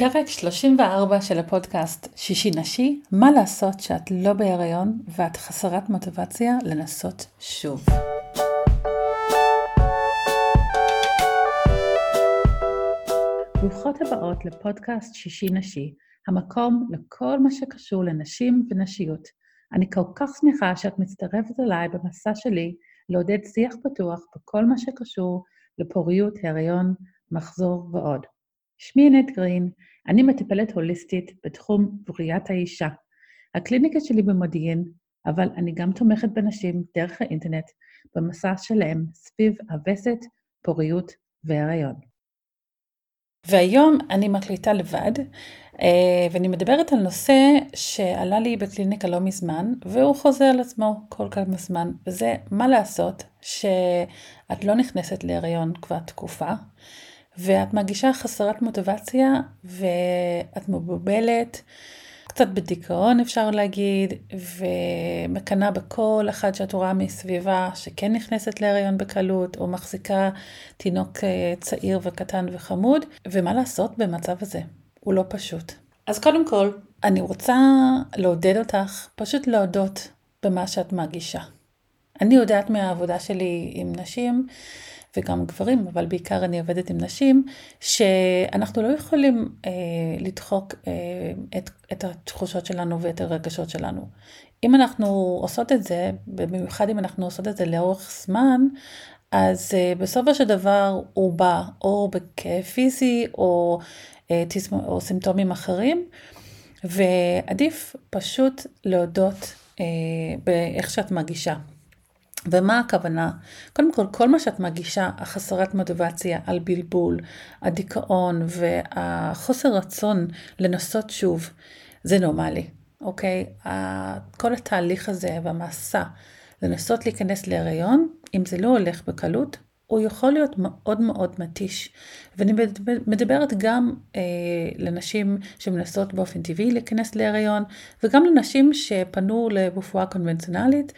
פרק 34 של הפודקאסט שישי נשי, מה לעשות שאת לא בהיריון ואת חסרת מוטיבציה לנסות שוב. ברוכות הבאות לפודקאסט שישי נשי, המקום לכל מה שקשור לנשים ונשיות. אני כל כך שמחה שאת מצטרפת אליי במסע שלי לעודד שיח פתוח בכל מה שקשור לפוריות, הריון, מחזור ועוד. שמי ענת גרין, אני מטפלת הוליסטית בתחום בריאת האישה. הקליניקה שלי במודיעין, אבל אני גם תומכת בנשים דרך האינטרנט במסע שלהם סביב הווסת, פוריות והריון. והיום אני מקליטה לבד, אה, ואני מדברת על נושא שעלה לי בקליניקה לא מזמן, והוא חוזר על עצמו כל כמה זמן, וזה מה לעשות שאת לא נכנסת להריון כבר תקופה, ואת מרגישה חסרת מוטיבציה, ואת מבובלת, קצת בדיכאון אפשר להגיד, ומקנאה בכל אחד שאת רואה מסביבה שכן נכנסת להריון בקלות, או מחזיקה תינוק אה, צעיר וקטן וחמוד, ומה לעשות במצב הזה? הוא לא פשוט. אז קודם כל, אני רוצה לעודד אותך, פשוט להודות במה שאת מרגישה. אני יודעת מהעבודה שלי עם נשים, וגם גברים, אבל בעיקר אני עובדת עם נשים, שאנחנו לא יכולים אה, לדחוק אה, את, את התחושות שלנו ואת הרגשות שלנו. אם אנחנו עושות את זה, במיוחד אם אנחנו עושות את זה לאורך זמן, אז אה, בסופו של דבר הוא בא או בכאב פיזי או, אה, או סימפטומים אחרים, ועדיף פשוט להודות אה, באיך שאת מרגישה. ומה הכוונה? קודם כל, כל מה שאת מגישה, החסרת מוטיבציה, על בלבול, הדיכאון והחוסר רצון לנסות שוב, זה נורמלי, אוקיי? כל התהליך הזה והמסע לנסות להיכנס להיריון, אם זה לא הולך בקלות, הוא יכול להיות מאוד מאוד מתיש. ואני מדברת גם אה, לנשים שמנסות באופן טבעי להיכנס להיריון, וגם לנשים שפנו לרפואה קונבנציונלית.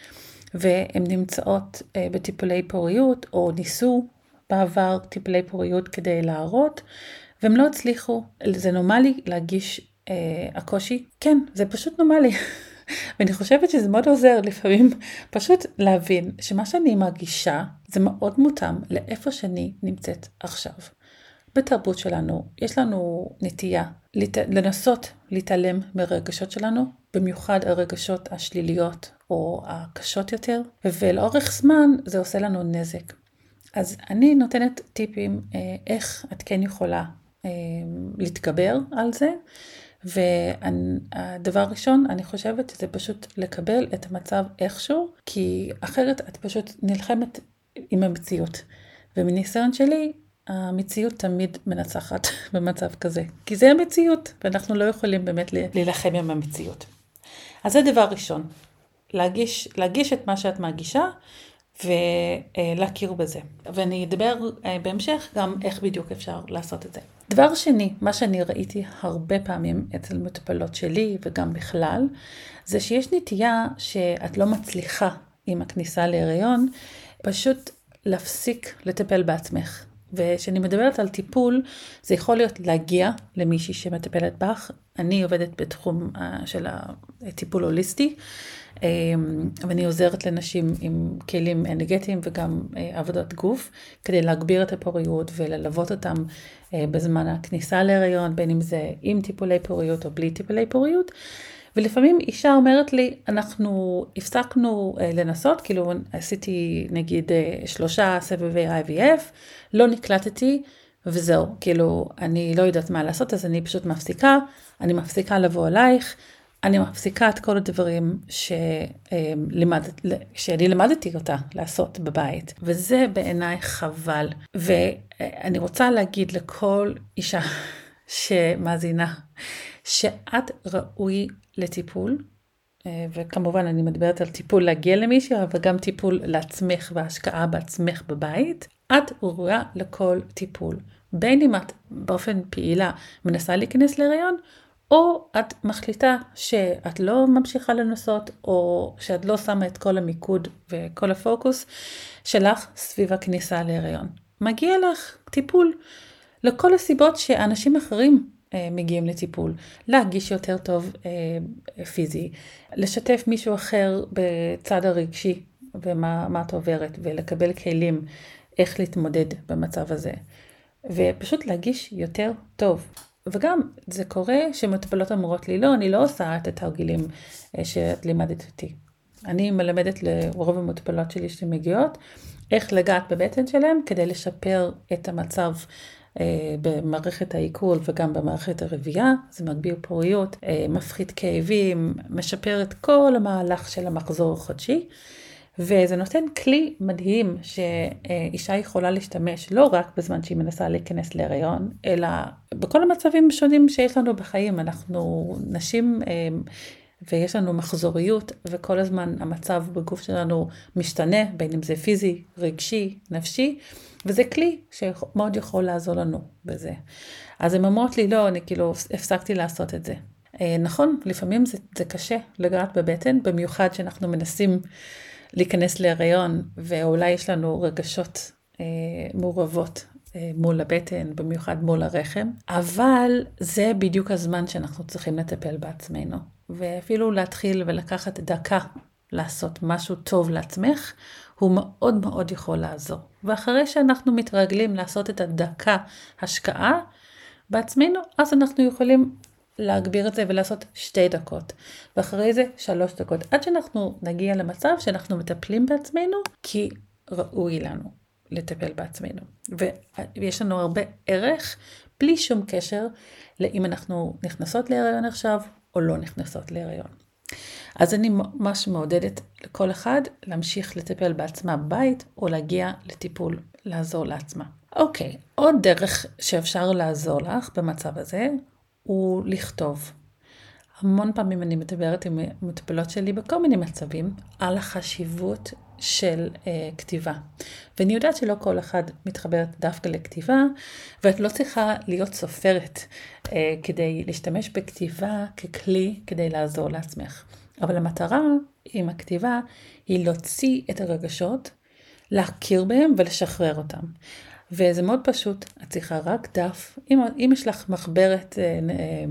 והן נמצאות אה, בטיפולי פוריות, או ניסו בעבר טיפולי פוריות כדי להראות, והם לא הצליחו. זה נורמלי להגיש אה, הקושי? כן, זה פשוט נורמלי. ואני חושבת שזה מאוד עוזר לפעמים פשוט להבין שמה שאני מרגישה זה מאוד מותאם לאיפה שאני נמצאת עכשיו. בתרבות שלנו יש לנו נטייה לנסות להתעלם מרגשות שלנו, במיוחד הרגשות השליליות או הקשות יותר, ולאורך זמן זה עושה לנו נזק. אז אני נותנת טיפים אה, איך את כן יכולה אה, להתגבר על זה, והדבר הראשון, אני חושבת שזה פשוט לקבל את המצב איכשהו, כי אחרת את פשוט נלחמת עם המציאות. ומניסיון שלי, המציאות תמיד מנצחת במצב כזה, כי זה המציאות, ואנחנו לא יכולים באמת להילחם עם המציאות. אז זה דבר ראשון, להגיש, להגיש את מה שאת מרגישה ולהכיר בזה. ואני אדבר אה, בהמשך גם איך בדיוק אפשר לעשות את זה. דבר שני, מה שאני ראיתי הרבה פעמים אצל מטופלות שלי וגם בכלל, זה שיש נטייה שאת לא מצליחה עם הכניסה להיריון, פשוט להפסיק לטפל בעצמך. וכשאני מדברת על טיפול, זה יכול להיות להגיע למישהי שמטפלת בך. אני עובדת בתחום אה, של הטיפול הוליסטי, אה, ואני עוזרת לנשים עם כלים אנרגטיים וגם אה, עבודת גוף, כדי להגביר את הפוריות וללוות אותם בזמן הכניסה להריון, בין אם זה עם טיפולי פוריות או בלי טיפולי פוריות. ולפעמים אישה אומרת לי, אנחנו הפסקנו אה, לנסות, כאילו עשיתי נגיד אה, שלושה סבבי IVF, לא נקלטתי, וזהו, כאילו, אני לא יודעת מה לעשות, אז אני פשוט מפסיקה, אני מפסיקה לבוא אלייך, אני מפסיקה את כל הדברים שלמד, שאני למדתי אותה לעשות בבית, וזה בעיניי חבל. ואני רוצה להגיד לכל אישה שמאזינה, שאת ראוי לטיפול, אה, וכמובן אני מדברת על טיפול להגיע למישהו, אבל גם טיפול לעצמך והשקעה בעצמך בבית. את ראויה לכל טיפול. בין אם את באופן פעילה מנסה להיכנס להיריון, או את מחליטה שאת לא ממשיכה לנסות, או שאת לא שמה את כל המיקוד וכל הפוקוס שלך סביב הכניסה להיריון. מגיע לך טיפול לכל הסיבות שאנשים אחרים מגיעים לטיפול, להרגיש יותר טוב אה, פיזי, לשתף מישהו אחר בצד הרגשי ומה את עוברת, ולקבל כלים איך להתמודד במצב הזה, ופשוט להרגיש יותר טוב. וגם זה קורה שמטפלות אומרות לי, לא, אני לא עושה את התרגילים אה, שאת לימדת אותי. אני מלמדת לרוב המטופלות שלי שמגיעות, איך לגעת בבטן שלהם כדי לשפר את המצב אה, במערכת העיכול וגם במערכת הרבייה, זה מגביר פוריות, אה, מפחית כאבים, משפר את כל המהלך של המחזור החודשי. וזה נותן כלי מדהים שאישה יכולה להשתמש לא רק בזמן שהיא מנסה להיכנס להיריון, אלא בכל המצבים השונים שיש לנו בחיים. אנחנו נשים אה, ויש לנו מחזוריות, וכל הזמן המצב בגוף שלנו משתנה, בין אם זה פיזי, רגשי, נפשי, וזה כלי שמאוד יכול לעזור לנו בזה. אז הן אומרות לי, לא, אני כאילו הפסקתי לעשות את זה. אה, נכון, לפעמים זה, זה קשה לגעת בבטן, במיוחד שאנחנו מנסים להיכנס להיריון, ואולי יש לנו רגשות אה, מעורבות אה, מול הבטן, במיוחד מול הרחם, אבל זה בדיוק הזמן שאנחנו צריכים לטפל בעצמנו. ואפילו להתחיל ולקחת דקה לעשות משהו טוב לעצמך, הוא מאוד מאוד יכול לעזור. ואחרי שאנחנו מתרגלים לעשות את הדקה השקעה בעצמנו, אז אנחנו יכולים להגביר את זה ולעשות שתי דקות, ואחרי זה שלוש דקות, עד שאנחנו נגיע למצב שאנחנו מטפלים בעצמנו, כי ראוי לנו לטפל בעצמנו. ויש לנו הרבה ערך, בלי שום קשר לאם אנחנו נכנסות להיריון עכשיו או לא נכנסות להיריון. אז אני ממש מעודדת לכל אחד להמשיך לטפל בעצמה בבית או להגיע לטיפול, לעזור לעצמה. אוקיי, עוד דרך שאפשר לעזור לך במצב הזה הוא לכתוב. המון פעמים אני מדברת עם מטפלות שלי בכל מיני מצבים על החשיבות של uh, כתיבה. ואני יודעת שלא כל אחד מתחברת דווקא לכתיבה, ואת לא צריכה להיות סופרת uh, כדי להשתמש בכתיבה ככלי כדי לעזור לעצמך. אבל המטרה עם הכתיבה היא להוציא את הרגשות, להכיר בהם ולשחרר אותם. וזה מאוד פשוט, את צריכה רק דף. אם, אם יש לך מחברת אה, אה,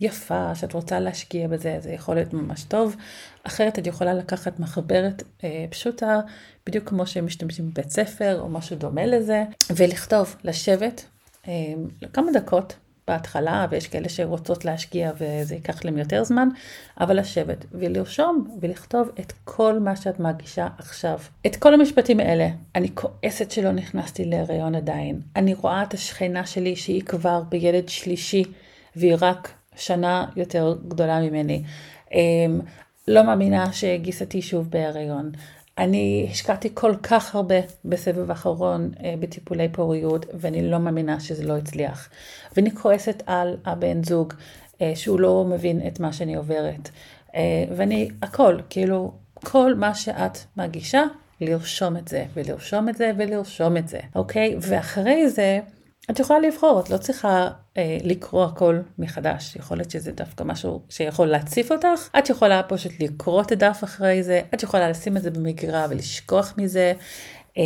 יפה שאת רוצה להשקיע בזה, זה יכול להיות ממש טוב. אחרת את יכולה לקחת מחברת אה, פשוטה, בדיוק כמו שהם משתמשים בבית ספר או משהו דומה לזה, ולכתוב, לשבת אה, לכמה דקות, בהתחלה, ויש כאלה שרוצות להשקיע וזה ייקח להם יותר זמן, אבל לשבת ולרשום ולכתוב את כל מה שאת מרגישה עכשיו. את כל המשפטים האלה, אני כועסת שלא נכנסתי להיריון עדיין. אני רואה את השכנה שלי שהיא כבר בילד שלישי והיא רק שנה יותר גדולה ממני. אמ, לא מאמינה שגיסתי שוב בהיריון. אני השקעתי כל כך הרבה בסבב האחרון אה, בטיפולי פוריות, ואני לא מאמינה שזה לא הצליח. ואני כועסת על הבן זוג, אה, שהוא לא מבין את מה שאני עוברת. אה, ואני, הכל, כאילו, כל מה שאת מרגישה, לרשום את זה, ולרשום את זה, ולרשום את זה, אוקיי? ואחרי זה, את יכולה לבחור, את לא צריכה אה, לקרוא הכל מחדש. יכול להיות שזה דווקא משהו שיכול להציף אותך. את יכולה פשוט לקרוא את הדף אחרי זה, את יכולה לשים את זה במגירה ולשכוח מזה. אה,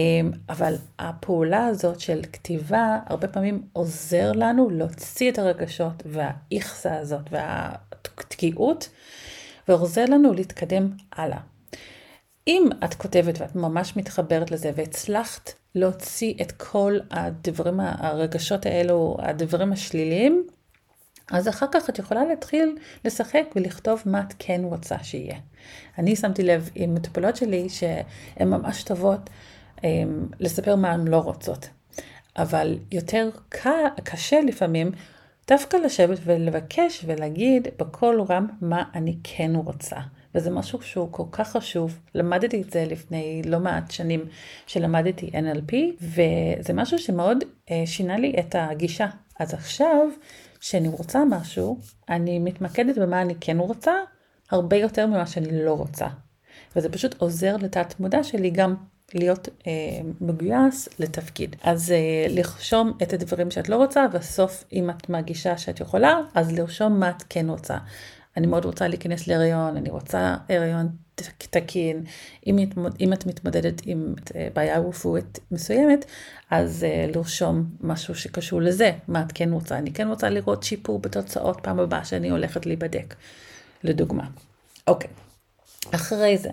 אבל הפעולה הזאת של כתיבה הרבה פעמים עוזר לנו להוציא את הרגשות והאיכסה הזאת והתקיעות, ועוזר לנו להתקדם הלאה. אם את כותבת ואת ממש מתחברת לזה והצלחת להוציא את כל הדברים, הרגשות האלו, הדברים השליליים, אז אחר כך את יכולה להתחיל לשחק ולכתוב מה את כן רוצה שיהיה. אני שמתי לב עם מטופלות שלי שהן ממש טובות הם, אמ, לספר מה הן לא רוצות. אבל יותר קשה לפעמים דווקא לשבת ולבקש ולהגיד בקול רם מה אני כן רוצה. וזה משהו שהוא כל כך חשוב. למדתי את זה לפני לא מעט שנים שלמדתי NLP, וזה משהו שמאוד אה, שינה לי את הגישה. אז עכשיו, כשאני רוצה משהו, אני מתמקדת במה אני כן רוצה, הרבה יותר ממה שאני לא רוצה. וזה פשוט עוזר לתת מודע שלי גם להיות אה, מגויס לתפקיד. אז אה, לרשום את הדברים שאת לא רוצה, ובסוף אם את מרגישה שאת יכולה, אז לרשום מה את כן רוצה. אני מאוד רוצה להיכנס להריון, אני רוצה הריון תקין, אם, אם את מתמודדת עם אה, בעיה רפואית מסוימת, אז uh, לרשום משהו שקשור לזה, מה את כן רוצה. אני כן רוצה לראות שיפור בתוצאות פעם הבאה שאני הולכת להיבדק, לדוגמה. אוקיי, אחרי זה.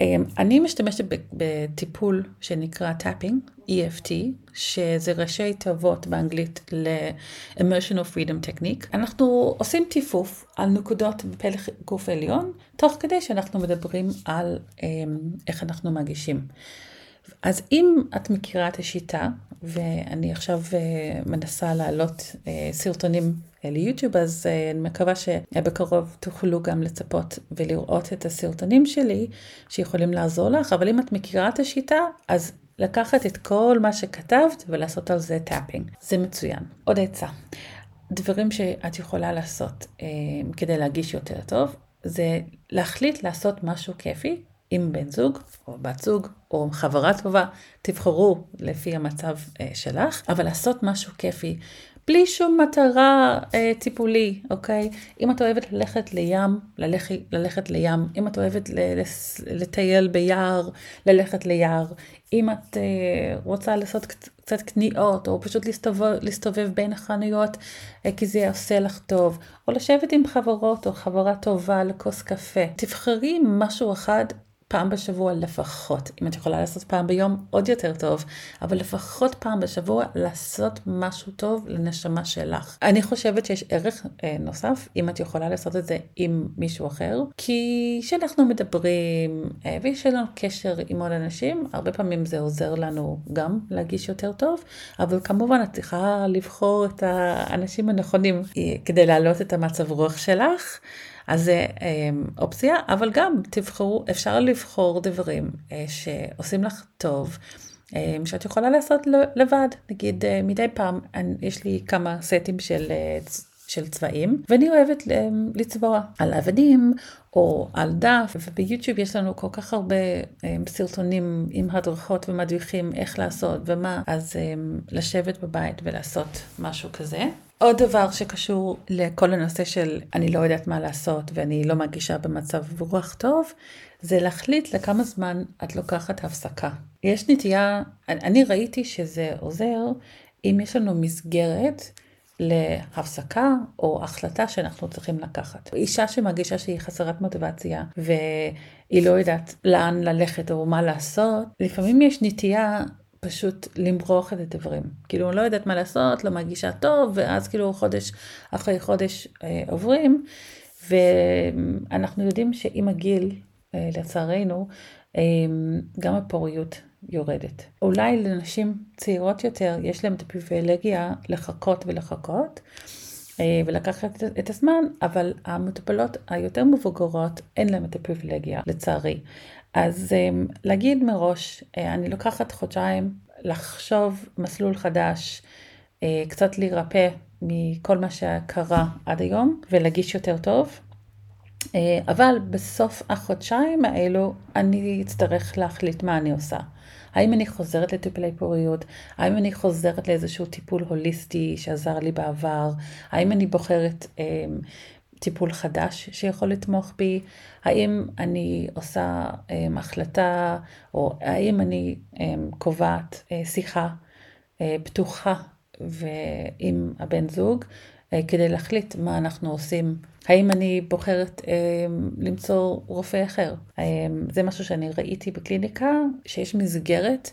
אמ, אני משתמשת בטיפול שנקרא tapping, EFT, שזה ראשי תיבות באנגלית ל-Emotional Freedom Technique. אנחנו עושים טיפוף על נקודות בפלג גוף עליון, תוך כדי שאנחנו מדברים על אמ, איך אנחנו מרגישים. אז אם את מכירה את השיטה, ואני עכשיו אה, מנסה להעלות אה, סרטונים אה, ליוטיוב, אז אני מקווה שבקרוב תוכלו גם לצפות ולראות את הסרטונים שלי שיכולים לעזור לך, אבל אם את מכירה את השיטה, אז לקחת את כל מה שכתבת ולעשות על זה tapping. זה מצוין. עוד עצה. דברים שאת יכולה לעשות כדי להרגיש יותר טוב, זה להחליט לעשות משהו כיפי עם בן זוג, או בת זוג, או חברה טובה, תבחרו לפי המצב אה, שלך, אבל לעשות משהו כיפי, בלי שום מטרה אה, טיפולי, אוקיי? אם את אוהבת ללכת לים, ללכת, ללכת לים, אם את אוהבת לטייל ביער, ללכת ליער, אם את אה, רוצה לעשות קצת קניות, או פשוט להסתובב, להסתובב בין החנויות, אה, כי זה עושה לך טוב, או לשבת עם חברות או חברה טובה לכוס קפה. תבחרי משהו אחד פעם בשבוע לפחות. אם את יכולה לעשות פעם ביום, עוד יותר טוב, אבל לפחות פעם בשבוע לעשות משהו טוב לנשמה שלך. אני חושבת שיש ערך אה, נוסף אם את יכולה לעשות את זה עם מישהו אחר, כי כשאנחנו מדברים אה, ויש לנו קשר עם עוד אנשים, הרבה פעמים זה עוזר לנו גם להגיש יותר טוב, אבל כמובן את צריכה לבחור את האנשים הנכונים אה, כדי להעלות את המצב רוח שלך. אז זה אמ, אופציה, אבל גם תבחרו, אפשר לבחור דברים אה, שעושים לך טוב. אמ, שאת יכולה לעשות לבד, נגיד אה, מדי פעם יש לי כמה סטים של, אה, של צבעים ואני אוהבת לצבוע על אבנים או על דף וביוטיוב יש לנו כל כך הרבה סרטונים עם הדרכות ומדריכים איך לעשות ומה אז לשבת בבית ולעשות משהו כזה. עוד דבר שקשור לכל הנושא של אני לא יודעת מה לעשות ואני לא מרגישה במצב רוח טוב, זה להחליט לכמה זמן את לוקחת הפסקה. יש נטייה, אני ראיתי שזה עוזר אם יש לנו מסגרת להפסקה או החלטה שאנחנו צריכים לקחת. אישה שמרגישה שהיא חסרת מוטיבציה והיא לא יודעת לאן ללכת או מה לעשות, לפעמים יש נטייה פשוט למרוח את הדברים. כאילו, לא יודעת מה לעשות, לא מרגישה טוב, ואז כאילו חודש אחרי חודש אה, עוברים, ואנחנו יודעים שעם הגיל, אה, לצערנו, אה, גם הפוריות יורדת. אולי לנשים צעירות יותר יש להן את הפריבילגיה לחכות ולחכות. אה, ולקחת את הזמן, אבל המטופלות היותר מבוגרות אין להן את הפריבילגיה, לצערי. אז אמ, להגיד מראש, אה, אני לוקחת חודשיים לחשוב מסלול חדש, אה, קצת להירפא מכל מה שקרה עד היום ולהגיש יותר טוב. אה, אבל בסוף החודשיים האלו אני אצטרך להחליט מה אני עושה. האם אני חוזרת לטיפולי פוריות? האם אני חוזרת לאיזשהו טיפול הוליסטי שעזר לי בעבר? האם אני בוחרת אה, טיפול חדש שיכול לתמוך בי, האם אני עושה um, החלטה, או האם אני um, קובעת uh, שיחה uh, פתוחה עם הבן זוג, uh, כדי להחליט מה אנחנו עושים. האם אני בוחרת um, למצוא רופא אחר? Um, זה משהו שאני ראיתי בקליניקה, שיש מסגרת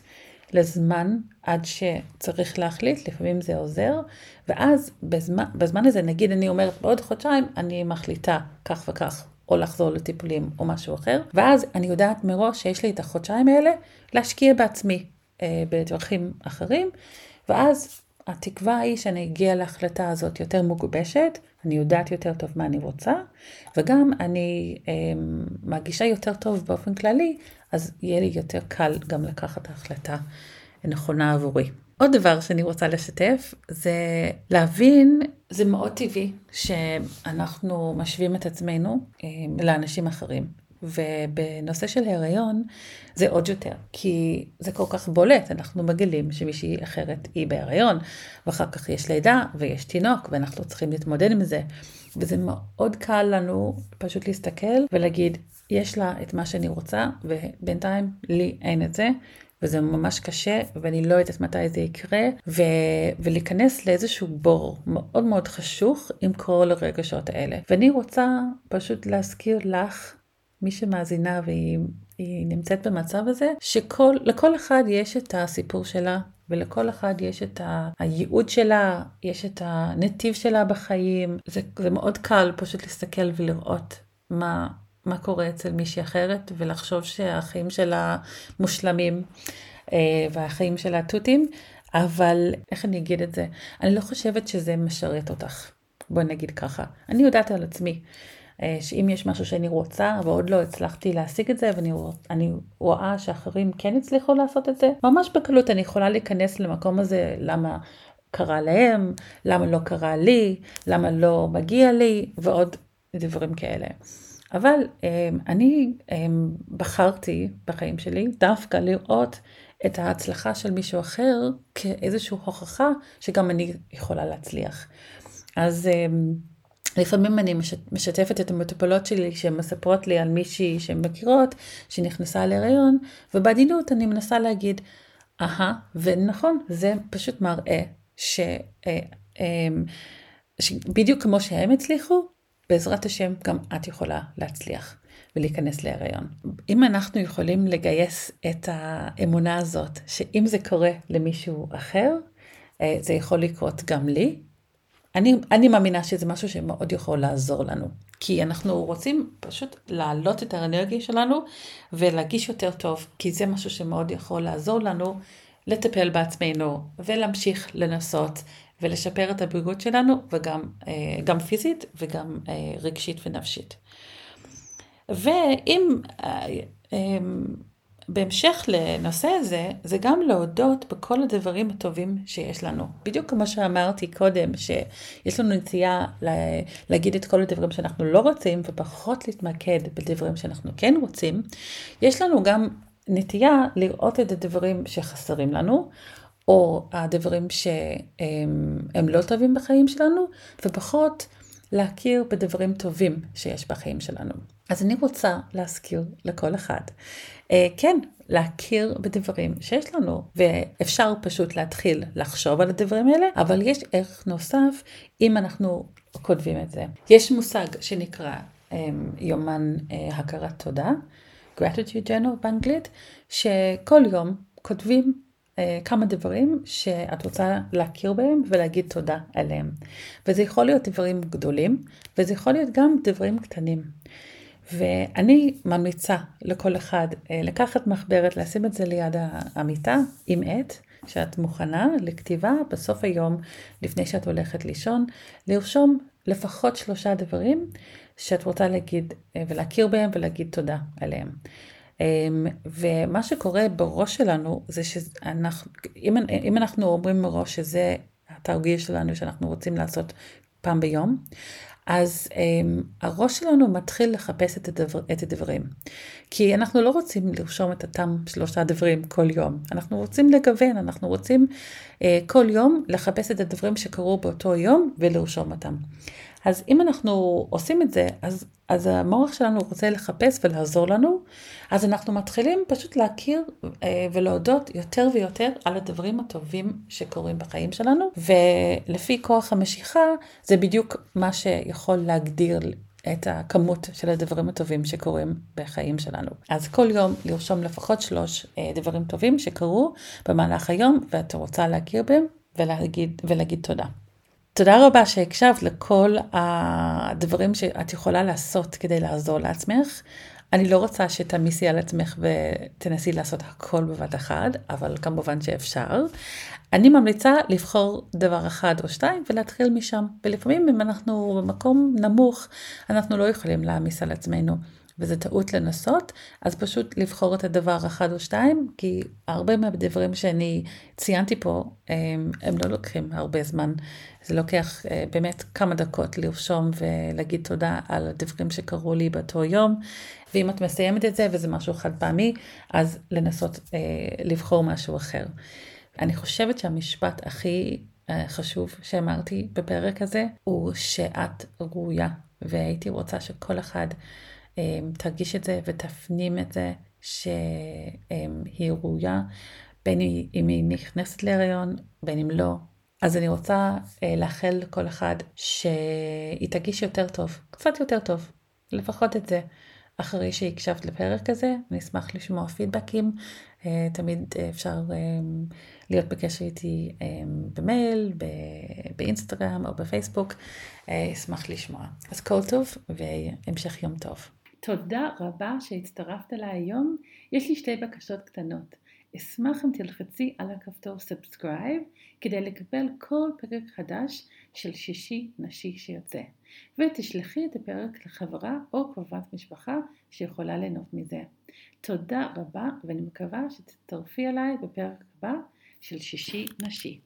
לזמן עד שצריך להחליט, לפעמים זה עוזר, ואז בזמן, בזמן הזה, נגיד אני אומרת בעוד חודשיים, אני מחליטה כך וכך, או לחזור לטיפולים או משהו אחר, ואז אני יודעת מראש שיש לי את החודשיים האלה להשקיע בעצמי אה, בדרכים אחרים, ואז התקווה היא שאני אגיע להחלטה הזאת יותר מגובשת, אני יודעת יותר טוב מה אני רוצה, וגם אני אה, מרגישה יותר טוב באופן כללי, אז יהיה לי יותר קל גם לקחת החלטה נכונה עבורי. עוד דבר שאני רוצה לשתף זה להבין, זה מאוד טבעי שאנחנו משווים את עצמנו אה, לאנשים אחרים. ובנושא של הריון זה עוד יותר, כי זה כל כך בולט, אנחנו מגלים שמישהי אחרת היא בהריון, ואחר כך יש לידה ויש תינוק, ואנחנו צריכים להתמודד עם זה. וזה מאוד קל לנו פשוט להסתכל ולהגיד, יש לה את מה שאני רוצה, ובינתיים לי אין את זה, וזה ממש קשה, ואני לא יודעת מתי זה יקרה, ו- ולהיכנס לאיזשהו בור מאוד מאוד חשוך עם כל הרגשות האלה. ואני רוצה פשוט להזכיר לך, מי שמאזינה והיא נמצאת במצב הזה, שלכל אחד יש את הסיפור שלה, ולכל אחד יש את הייעוד שלה, יש את הנתיב שלה בחיים. זה, זה מאוד קל פשוט להסתכל ולראות מה, מה קורה אצל מישהי אחרת, ולחשוב שהחיים שלה מושלמים אה, והחיים שלה תותים, אבל איך אני אגיד את זה? אני לא חושבת שזה משרת אותך, בואי נגיד ככה. אני יודעת על עצמי. אה, שאם יש משהו שאני רוצה ועוד לא הצלחתי להשיג את זה ואני רואה שאחרים כן הצליחו לעשות את זה, ממש בקלות אני יכולה להיכנס למקום הזה למה קרה להם, למה לא קרה לי, למה לא מגיע לי ועוד דברים כאלה. אבל אמ, אני אמ, בחרתי בחיים שלי דווקא לראות את ההצלחה של מישהו אחר כאיזושהי הוכחה שגם אני יכולה להצליח. אז אמ, לפעמים אני משתפת את המטופלות שלי שהן מספרות לי על מישהי שהן מכירות, שנכנסה להיריון, ובעדינות אני מנסה להגיד, אהה, ונכון, זה פשוט מראה ש... אה, בדיוק כמו שהם הצליחו, בעזרת השם גם את יכולה להצליח ולהיכנס להיריון. אם אנחנו יכולים לגייס את האמונה הזאת, שאם זה קורה למישהו אחר, אה, זה יכול לקרות גם לי, אני, אני מאמינה שזה משהו שמאוד יכול לעזור לנו. כי אנחנו רוצים פשוט להעלות את האנרגיה שלנו ולהגיש יותר טוב, כי זה משהו שמאוד יכול לעזור לנו לטפל בעצמנו ולהמשיך לנסות ולשפר את הבריאות שלנו, וגם אה, גם פיזית וגם אה, רגשית ונפשית. ואם אה, בהמשך לנושא הזה, זה גם להודות בכל הדברים הטובים שיש לנו. בדיוק כמו שאמרתי קודם, שיש לנו נטייה להגיד את כל הדברים שאנחנו לא רוצים, ופחות להתמקד בדברים שאנחנו כן רוצים, יש לנו גם נטייה לראות את הדברים שחסרים לנו, או הדברים שהם לא טובים בחיים שלנו, ופחות להכיר בדברים טובים שיש בחיים שלנו. אז אני רוצה להזכיר לכל אחד, אה, כן, להכיר בדברים שיש לנו, ואפשר פשוט להתחיל לחשוב על הדברים האלה, אבל יש ערך נוסף אם אנחנו כותבים את זה. יש מושג שנקרא אה, יומן אה, הכרת תודה, gratitude journal באנגלית, שכל יום כותבים כמה דברים שאת רוצה להכיר בהם ולהגיד תודה עליהם. וזה יכול להיות דברים גדולים, וזה יכול להיות גם דברים קטנים. ואני ממליצה לכל אחד אה, לקחת מחברת, לשים את זה ליד המיטה עם עט, שאת מוכנה לכתיבה בסוף היום, לפני שאת הולכת לישון, לרשום לפחות שלושה דברים שאת רוצה להגיד אה, ולהכיר בהם ולהגיד תודה עליהם. אמ, ומה שקורה בראש שלנו זה שאנחנו, אם, אם אנחנו אומרים מראש שזה התרגיל שלנו שאנחנו רוצים לעשות פעם ביום, אז um, הראש שלנו מתחיל לחפש את, הדבר, את הדברים. כי אנחנו לא רוצים לרשום את אותם שלושה דברים כל יום. אנחנו רוצים לגוון, אנחנו רוצים uh, כל יום לחפש את הדברים שקרו באותו יום ולרשום אותם. אז אם אנחנו עושים את זה, אז, אז המוח שלנו רוצה לחפש ולעזור לנו, אז אנחנו מתחילים פשוט להכיר אה, ולהודות יותר ויותר על הדברים הטובים שקורים בחיים שלנו, ולפי כוח המשיכה, זה בדיוק מה שיכול להגדיר את הכמות של הדברים הטובים שקורים בחיים שלנו. אז כל יום לרשום לפחות שלוש אה, דברים טובים שקרו במהלך היום, ואת רוצה להכיר בהם ולהגיד, ולהגיד תודה. תודה רבה שהקשבת לכל הדברים שאת יכולה לעשות כדי לעזור לעצמך. אני לא רוצה שתעמיסי על עצמך ותנסי לעשות הכל בבת אחת, אבל כמובן שאפשר. אני ממליצה לבחור דבר אחד או שתיים ולהתחיל משם. ולפעמים אם אנחנו במקום נמוך, אנחנו לא יכולים להעמיס על עצמנו. וזה טעות לנסות, אז פשוט לבחור את הדבר אחד או שתיים, כי הרבה מהדברים שאני ציינתי פה, הם, הם לא לוקחים הרבה זמן. זה לוקח אה, באמת כמה דקות לרשום ולהגיד תודה על הדברים שקרו לי באותו יום, ואם את מסיימת את זה וזה משהו חד פעמי, אז לנסות אה, לבחור משהו אחר. אני חושבת שהמשפט הכי אה, חשוב שאמרתי בפרק הזה, הוא שאת ראויה, והייתי רוצה שכל אחד תרגיש את זה ותפנים את זה, שהיא ראויה, בין אם היא נכנסת להריון, בין אם לא. אז אני רוצה אה, לאחל לכל אחד שהיא תרגיש יותר טוב, קצת יותר טוב, לפחות את זה. אחרי שהקשבת לפרק הזה, אני אשמח לשמוע פידבקים, תמיד אפשר להיות בקשר איתי במייל, באינסטגרם או בפייסבוק, אשמח לשמוע. אז כל טוב והמשך יום טוב. תודה רבה שהצטרפת אליי היום. יש לי שתי בקשות קטנות. אשמח אם תלחצי על הכפתור subscribe כדי לקבל כל פרק חדש של שישי נשי שיוצא, ותשלחי את הפרק לחברה או קרובת משפחה שיכולה ליהנות מזה. תודה רבה ואני מקווה שתצטרפי אליי בפרק הבא של שישי נשי.